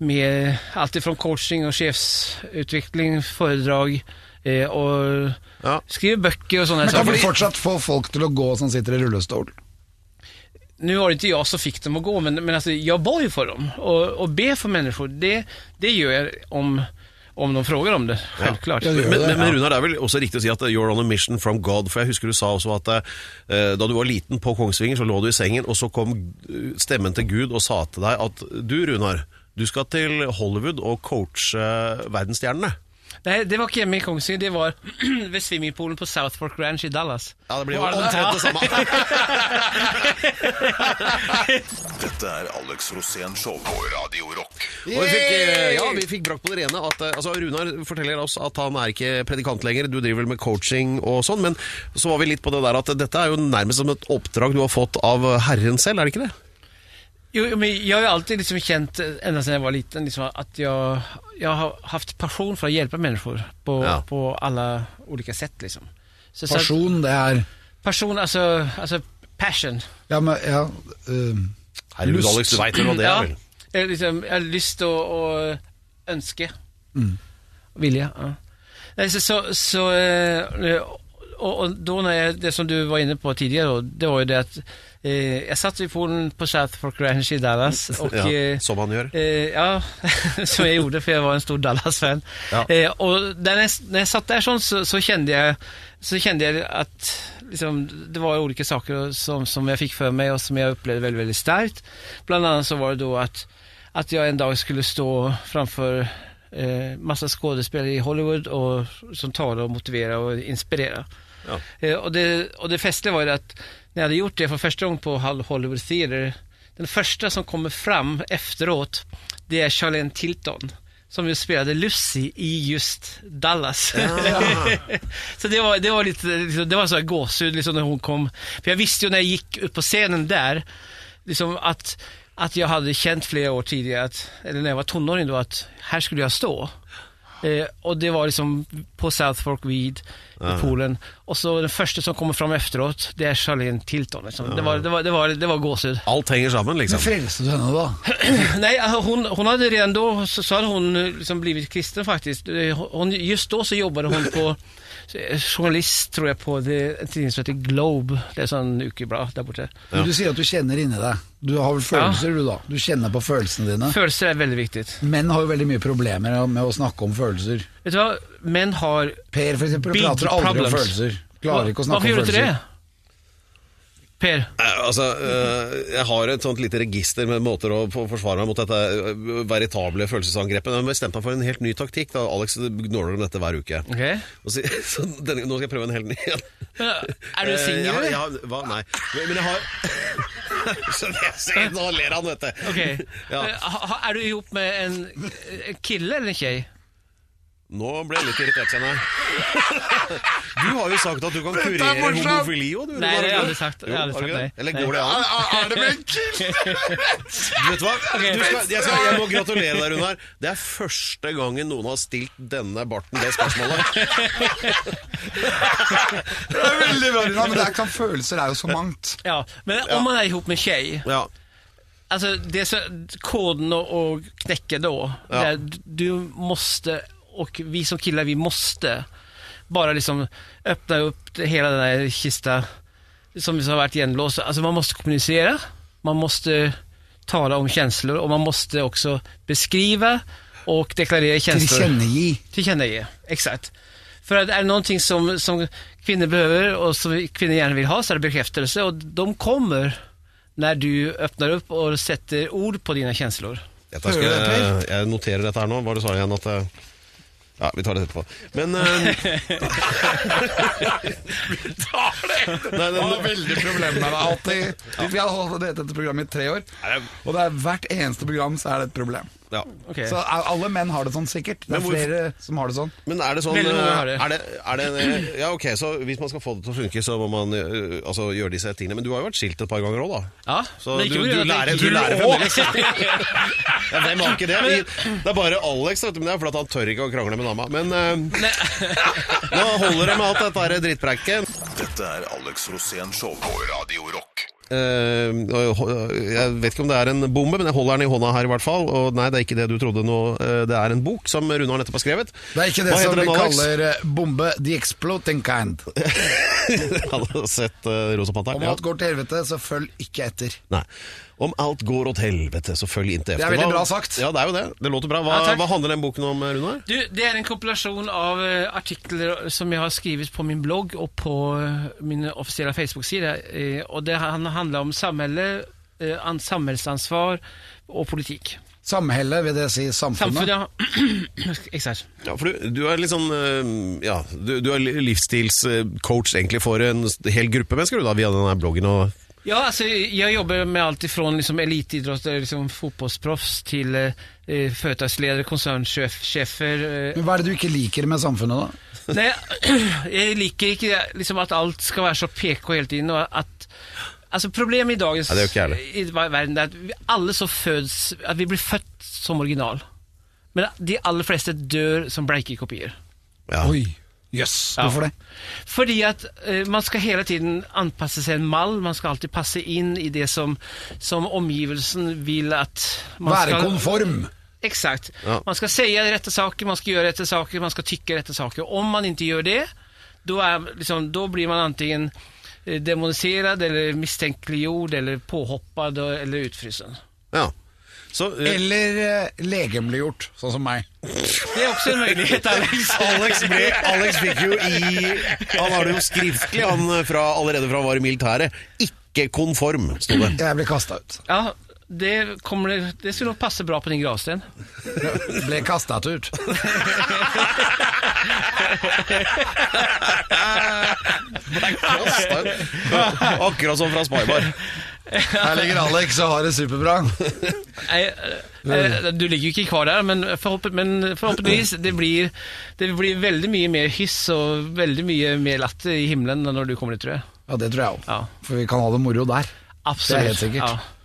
med alt ifrån coaching og sjefsutvikling, foredrag eh, og Ja. skriver bøker og sånne Men kan saker. vi fortsatt få folk til å gå som sitter i rullestol? Nu var det inte jag som fick dem att gå, men, men alltså, jag bar ju för dem. Och, och be för människor, det, det gör jag om, om de frågar om det, självklart. Ja, det Men, men, men. Runar, det er vel også riktig å si at you're on a mission from God. For jeg husker du sa også at eh, da du var liten på Kongsvinger, så lå du i sengen, og så kom stemmen til Gud og sa til deg at du, Runar, du skal til Hollywood og coache verdensstjernene. Nej, det var ikke hjemme i Kongsvinger, det var [CLEARS THROAT] ved swimmingpoolen på South Park Ranch i Dallas. Ja, det blir jo omtrent det samme. [LAUGHS] Dette er Alex Rosén Show på Radio Rock. Og vi fikk, eh, ja, vi fikk brakt på det rene at eh, altså, Runar forteller oss at han er ikke predikant lenger, du driver vel med coaching og sånn, men så var vi litt på det der at dette er jo nærmest som et oppdrag du har fått av Herren selv, er det ikke det? Jo, men jag har ju alltid liksom känt, ända sedan jag var liten, liksom, att jag, jag har haft passion för att hjälpa människor på, Ja. på alla olika sätt. Liksom. Så, så att, Pasjon, det er passion, alltså, alltså passion. Ja, men ja ehm, Herregud. Alex, du veit hva det ja, er, vel? jag, liksom, jeg har lyst och, å ønske Mm. Vilje. Ja. Så, så, så, eh, og, og, da når jeg, det som du var inne på tidligere, det var jo det att eh, jeg satt i Polen på South Fork Ranch i Dallas Og, Ja, eh, som han gjør. Eh, ja, [LAUGHS] som jeg gjorde for jeg var en stor Dallas-fan. Ja. Eh, og där jeg, når jeg, satt der sånn, så, så, kjente, jeg, så kjente jeg at liksom, det var ulike saker som, som jeg fikk for meg, og som jeg opplevde veldig veldig sterkt. Bland annet så var det då at, at jeg en dag skulle stå framfor eh, massa skådespelare i Hollywood og, som taler og motivera og inspirerer. Ja. Eh, och, det, og det festlige var att när jag hade gjort det för första gången på Hollywood Theater, den första som kommer fram efteråt, det är Charlene Tilton. Som ju spelade Lucy i just Dallas. [LAUGHS] så det var, det var lite, det var så här gåshud liksom när hon kom. För jag visste ju när jag gick upp på scenen där, liksom att, att jag hade känt flera år tidigare, att, eller när jag var tonåring då, att här skulle jag stå. Eh, och det var liksom på South Fork Weed i poolen. Och så den första som kommer fram efteråt, det är Charlene Tilton. Liksom. Det, var, det, var, det, var, det var gåshud. Alt henger sammen, liksom. Men frelste du henne, da? [CLEARS THROAT] Nej, hun hon, hon hade redan då, så, så hade hon eh, liksom blivit kristen faktiskt. Eh, Hon, just då så jobbade hon på, journalist tror jeg, på det, en tidning som heter Globe. Det er sånn ukeblad der borte. Men Du sier at du kjenner inni deg. Du har vel følelser, du da? Du kjenner på følelsene dine. Følelser er veldig viktig. Menn har jo veldig mye problemer med å snakke om følelser. Vet du hva, menn har... Per for eksempel prater aldri problems. om følelser. Klarer ikke å snakke om du inte følelser. det? Per? Eh, Altså, eh, jeg har et sånt lite register med måter å forsvare meg mot dette eh, veritable følelsesangrepet. Jeg bestemte meg for en helt ny taktikk. Da. Alex gnåler om dette hver uke. Okay. Så, [LAUGHS] så denne, nå skal jeg prøve en helt ny en. Er du Eh, singel har- eller? hva? Nei. Men, jeg har Så det, se, Nå ler han, vet du. Okay. Ja. Er du i hop med en, kille eller en tjej? Nå ble jeg litt irritert, kjenner jeg. [LAUGHS] Du har jo sagt at du kan er kurere homofili òg, du. Nei, det har jeg aldri sagt. Jeg aldri sagt det? nei. Eller går det an? Er det med en kill? Du vet hva? Du skal, jeg, skal, jeg må gratulere deg, Runar. Det er første gangen noen har stilt denne barten det spørsmålet. [LAUGHS] Det er veldig bra, Runar, men det er, ikke følelser er jo så mangt. Ja, men om man er ihop med tjej, Ja. Altså, det så, koden å knekke da. då, Ja. du måste, och vi som killar, vi måste bara liksom öppna upp det- hela den här kista som har varit igenlåst. Alltså man måste kommunicera, man måste tala om känslor och man måste också beskriva och deklarera känslor. Tillkännage. Tillkännage, exakt. För att är det någonting som, som kvinnor behöver och som kvinnor gärna vill ha så är det bekräftelse och de kommer när du öppnar upp och sätter ord på dina känslor. Jeg, jeg noterer dette her nå. Hva du sa igjen? At eh, Ja, vi tar det etterpå. Men [LAUGHS] eh, Nei, det Det var veldig problemer med det. Alltid. Vi har holdt dette programmet i tre år, og det er hvert eneste program så er det et problem. Ja. Okay. Så alle menn har det sånn sikkert. Det er flere som har det sånn. Men er det sånn Veldig mange eh, har det. Er det, er det Ja, ok, så hvis man skal få det til å funke, så må man eh, altså, gjøre disse tingene. Men du har jo vært skilt et par ganger òg, da. Ja, Så men du, ikke du, lærer, du lærer fremdeles. [LAUGHS] ja, hvem har ikke det? Vi- Det er bare Alex, vet du, men det er fordi han tør ikke å krangle med dama. Men uh, [LAUGHS] nå holder det med alt dette drittpreiket. Dette er Alex Rosén Show på Radio Rock. Eh, jeg vet ikke om det er en bombe, men jeg holder den i hånda her i hvert fall. Og nei, det er ikke det du trodde nå. Eh, Det er en bok som Runar nettopp har skrevet. Det er ikke det som vi kaller eh, bombe the exploding kind. [LAUGHS] jeg hadde sett Rosa Panteren. Om alt går til helvete, så følg ikke etter. Nei. Om alt går åt helvete, så følg inntil efter. Det er veldig bra sagt. Ja, det er jo det. Det låter bra. Hva, Ja, hva handler den boken om, Runar? Du, det er en kompilasjon av eh, artikler som jeg har skrevet på min blogg og på eh, min offisielle Facebook-side. Eh, og det handler om samhälle, eh, samhällsansvar og politikk. Samhelle, vil det si samfunnet? Samfunnet, ja. [CLEARS THROAT] Ja, for du, du er litt sånn Ja, du, du er livsstilscoach egentlig for en hel gruppe mennesker, du da, via denne bloggen og Ja, alltså, jag jobbar med allt ifrån liksom elitidrottare, liksom fotbollsproffs till eh, eh, företagsledare, koncernchefer. Eh, Men hva er det du ikke liker med samfunnet, da? Nej, [CLEARS THROAT] jag liker ikke liksom at alt skal være så PK hele tiden. Og at, altså problemet i dagens Ja, det er i verden er at vi alle så føds At vi blir født som original. Men de aller fleste dør som bleike kopier. ja. Oi, jøss. Ja. Hvorfor det? Fordi at uh, man skal hele tiden anpasse seg en mall, man skal alltid passe inn i det som, som omgivelsen vil at man Være skal konform. Exakt. Ja. Man skal si rette saker, man skal gjøre rette saker, man skal tykke rette saker. Om man ikke gjør det, da liksom, blir man antingen demonisert eller mistenkeliggjort eller påhoppet eller utfrysen. ja. Så uh, Eller uh, legemliggjort, sånn som meg. Det er også en mulighet, Alex. [LAUGHS] Alex, ble, Alex fikk jo i Han har det jo skriftlig, han eh, fra, allerede fra han var i militæret. Ikke konform, sto det. Jeg ble kasta ut. Ja, det, kommer, det- skulle nok passe bra på din gravsten. Ble kastet ut. [LAUGHS] ble Kastet ut. Akkurat som fra Spybar. [LAUGHS] Her ligger Alex og har det superbra. Eh, eh, du ligger jo ikke kvar der, men, forhåpentligvis det blir, det blir veldig mye mer hyss og veldig mye mer latter i himmelen når du kommer dit, tror jeg. Ja, det tror jeg òg. Ja. For vi kan ha det moro der. Absolutt. Det er helt sikkert. Ja.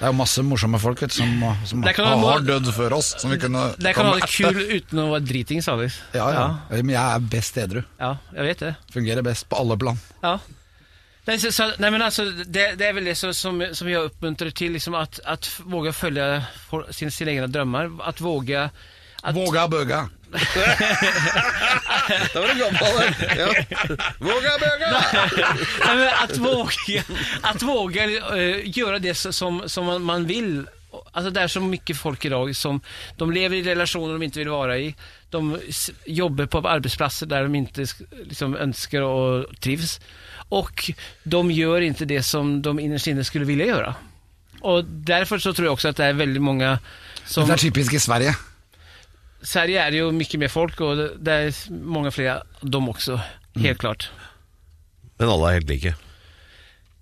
Det er jo masse morsomme folk vet, som, som Det har, dødd før oss. Som vi kunne Det kan være kul uten å være dritings, Alex. Ja, ja. Men jeg er best edru. ja, jeg vet det. Fungerer best på alle plan. Ja. Nej, så, så, nej men alltså, det, det är väl det som, som jag uppmuntrar till, liksom att, att våga följa sine sin, sina egna drömmar. Att våga... Att, Våga bøga. [LAUGHS] Da var det gammel. Ja. Våga bøga! nej, men att våga, att våga eh, göra det som, som man, man vill. Alltså det är så mycket folk idag som de lever i relationer de inte vill vara i. De jobber på arbetsplatser där de inte sk- liksom, önskar och trivs. Och de gör inte det som de innerst inne skulle vilja göra. Och därför så tror jag också att det är väldigt många som... Det er typisk i Sverige. Sverige är ju mycket mer folk och det- er är många fler de också. Helt klart. Men alle er helt like.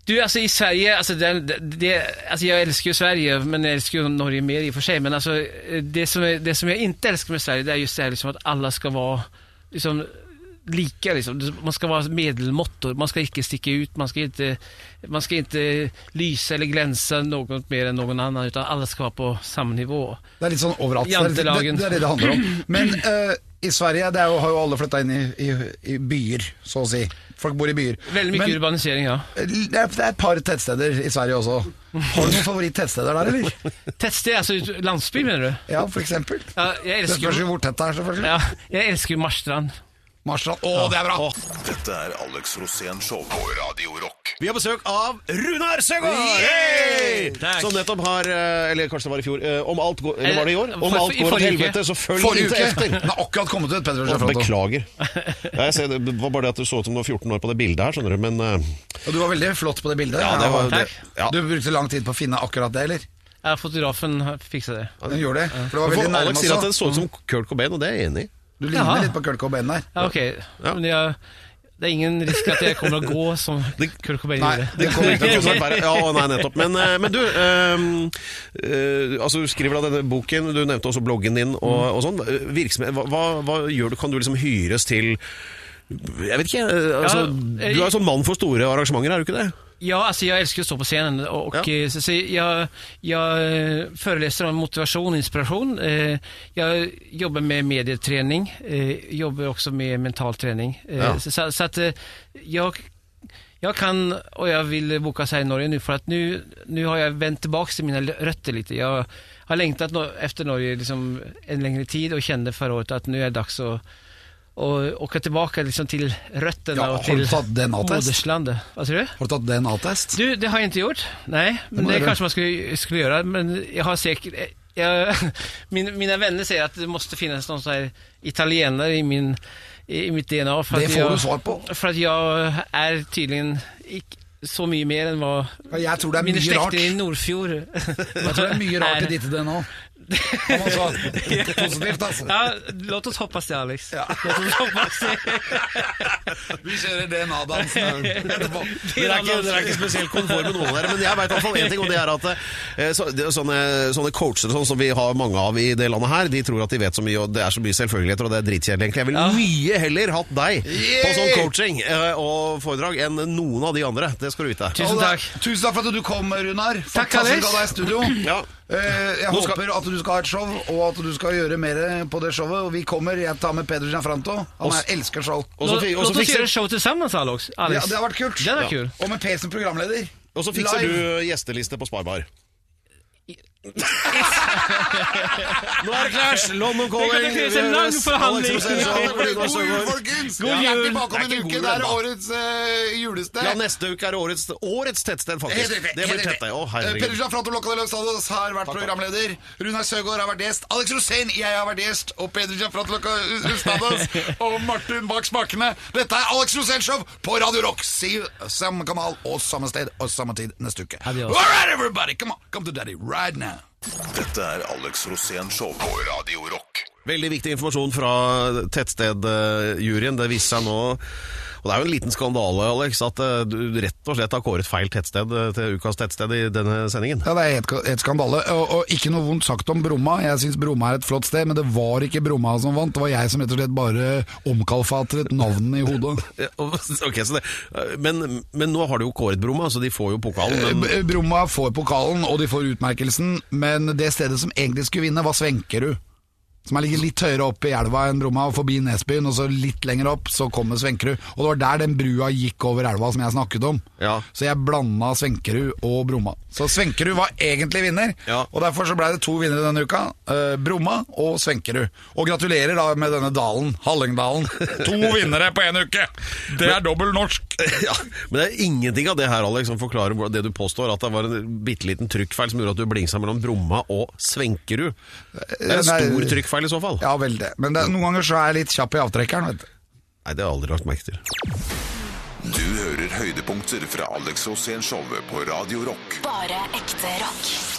Du, alltså i Sverige, alltså det, det, alltså jag älskar ju Sverige, men jag älskar ju Norge mer i och för sig. Men alltså det som, är, det som jag inte älskar med Sverige, det är just det här liksom att alla ska vara liksom, lika. Liksom. Man ska vara medelmåttor, man ska inte sticka ut, man ska inte, man ska inte lysa eller glänsa något mer än någon annan, utan alla ska vara på samma nivå. Det er litt sånn overalt. Det er, det, det er det det handler om. Men uh, i Sverige det er jo, har jo alle flytta inn i, i, i byer, så å si. Folk bor i byer. Veldig mye Men urbanisering, ja. det er, det er et par tettsteder i Sverige også. Har du noen favoritt-tettsteder der, eller? [LAUGHS] Tettsted, altså landsby, mener du? Ja, for eksempel. Ja, jag Det spørs jo hvor tett det er, selvfølgelig. ja, jeg elsker Marstrand. Marstrand. Å, det er bra! Dette er Alex Rosén Show på Radio Rock. Vi har besøk av Runar Søgaard! Takk. Som nettopp har eh, Eller kanskje det var i fjor. eh, Om alt går, eller var det i år? Om For- alt i går til forrige helvete, så følg Forrige ikke uke! etter. Den har akkurat kommet ut, Petter Å, Schäferotto. Beklager. Ja, jeg ser, det var bare det at du så ut som du var 14 år på det bildet her, skjønner du. Men eh, Og du var veldig flott på det bildet. ja, det var det, ja. Du brukte lang tid på å finne akkurat det, eller? Ja, fotografen fiksa det. Den gjorde det. For det var For veldig nærme Alex sier at også. det så ut som Kurt Cobain, og det er jeg enig i. Du ligner Jaha. litt på Kurt Cobain der. Ja, ok. Men jeg, det er ingen risk at jeg kommer til å gå som [LAUGHS] Kurt Cobain Nei, gjorde. det kommer ikke til å gå sånn. Ja, å, nei, nettopp. Men, eh, men du, ehm, eh, altså, du skriver da denne boken, du nevnte også bloggen din og, og sånn. Virksomhet, hva, hva, hva gjør du? Kan du liksom hyres til Jeg vet ikke. eh, Altså, Ja, du er sånn mann for store arrangementer, er du ikke det? Ja, alltså jag älskar att stå på scenen och Ja. eh, så, så jag, jag eh, föreläser om motivation och inspiration. jeg Jag jobbar med medieträning, eh, jobbar också med mental träning. Eh, Ja. Så, så, att eh, jag, jag kan och jag vill boka seg i Norge nu för att nu, nu har jag vänt tillbaka till mina rötter lite. Jag har längtat efter Norge liksom en längre tid och kände förra året att nu är det dags att och åke tilbake liksom til røttene Ja, og DNA-test? moderslandet. Vad säger du? Har du tatt DNA-test? Du, det har jeg ikke gjort. nei. men det, det kanskje man skulle, skulle gjøre. Men jeg har sikkert jeg, [LAUGHS] min, Mine venner sier at det måtte finnes noen sån här i, min, i, mitt DNA. För Det att får jeg, du svar på. For at jeg er tydeligvis ikke så mye mer enn vad Jeg tror det er mina mye rart. i Nordfjord Jeg tror det er mye rart i [LAUGHS] ditt DNA. Kan positivt, altså. Ja, låt oss hoppas det Alex. Låt oss hoppas det. Vi kjører DNA-dansen etterpå. [LAUGHS] Dere er, er ikke spesielt konforme noen av dere, men jeg vet i hvert fall én ting, og det er at eh, så, det, er sånne, sånne coacher sånn som vi har mange av i det landet her, de tror at de vet så mye, og det er så mye selvfølgeligheter, og det er dritkjedelig egentlig. Jeg ville Ja. mye heller hatt deg på sånn coaching eh, og foredrag enn noen av de andre. Det skal du vite. Tusen takk. Tusen takk for at du kom, Runar. Fantastisk Alex. å ha deg i studio. Ja. Eh, Jeg Nå skal- håper at du skal ha et show, og at du skal gjøre mer på det showet. Og vi kommer. Jeg tar med Peder Gianfranto. Han er, elsker show. Og så Låt, fi- og låt så oss fikser, göra show tillsammans Alex. Ja, Alex. det har vært kult. Det er Ja. kul. Og med P som programleder. og så fikser Live. du gjesteliste på Sparbar. Nå er det Clash! London Calling. Det finnes en lang forhandling. God jul, folkens! God Vi tilbake om en uke. Det er årets uh, julested. Ja, neste uke er det årets, årets tettsted, faktisk. Det blir helt det. Å, riktig. Eh, Peder herregud. Locca de Løvstados har vært programleder. Runar Søgaard har vært gjest. Alex Rosén, jeg har vært gjest. Og Peder Gianfranto Locca Løvstados [LAUGHS] og Martin bak spakene. Dette er Alex Rosén Show på Radio Rock. See you samme kanal og samme sted og samme tid neste uke. All right, everybody, come on, come to daddy right now. Dette er Alex Rosén Show på Radio Rock. Veldig viktig informasjon fra tettstedjuryen. Det viser seg nå Og det er jo en liten skandale, Alex, at eh, du rett og slett har kåret feil tettsted eh, til ukas tettsted i denne sendingen. Ja, det er helt, helt skandale. Og, og ikke noe vondt sagt om Bromma. Jeg syns Bromma er et flott sted, men det var ikke Bromma som vant. Det var jeg som rett og slett bare omkalfatret navnene i hodet. [LAUGHS] okay, så det, eh, men, men nå har de jo kåret Bromma, så de får jo pokalen. Men, Bromma får pokalen, og de får utmerkelsen, men det stedet som egentlig skulle vinne, var Svenkerud. Som er ligger litt høyere opp i elva enn Bromma, og forbi Nesbyen, og så litt lenger opp så kommer Svenkerud. Og det var der den brua gikk over elva som jeg snakket om. Ja. Så jeg blanda Svenkerud og Bromma. Så Svenkerud var egentlig vinner, Ja. og derfor så ble det to vinnere denne uka. Eh, Bromma og Svenkerud. Og gratulerer da med denne dalen, Hallingdalen. To [LAUGHS] vinnere på én uke! Det er dobbel norsk! [LAUGHS] ja, men det er ingenting av det her, Alex, som forklarer det du påstår, at det var en bitte liten trykkfeil som gjorde at du blingsa mellom Bromma og Svenkerud. Det er en stor trykkfeil i så fall. Ja, veldig. Men det, noen ganger så er jeg litt kjapp i avtrekkeren, vet du. Nei, det har jeg aldri lagt merke til. Du hører høydepunkter fra Alex Rosén-showet på Radio Rock. Bare ekte rock.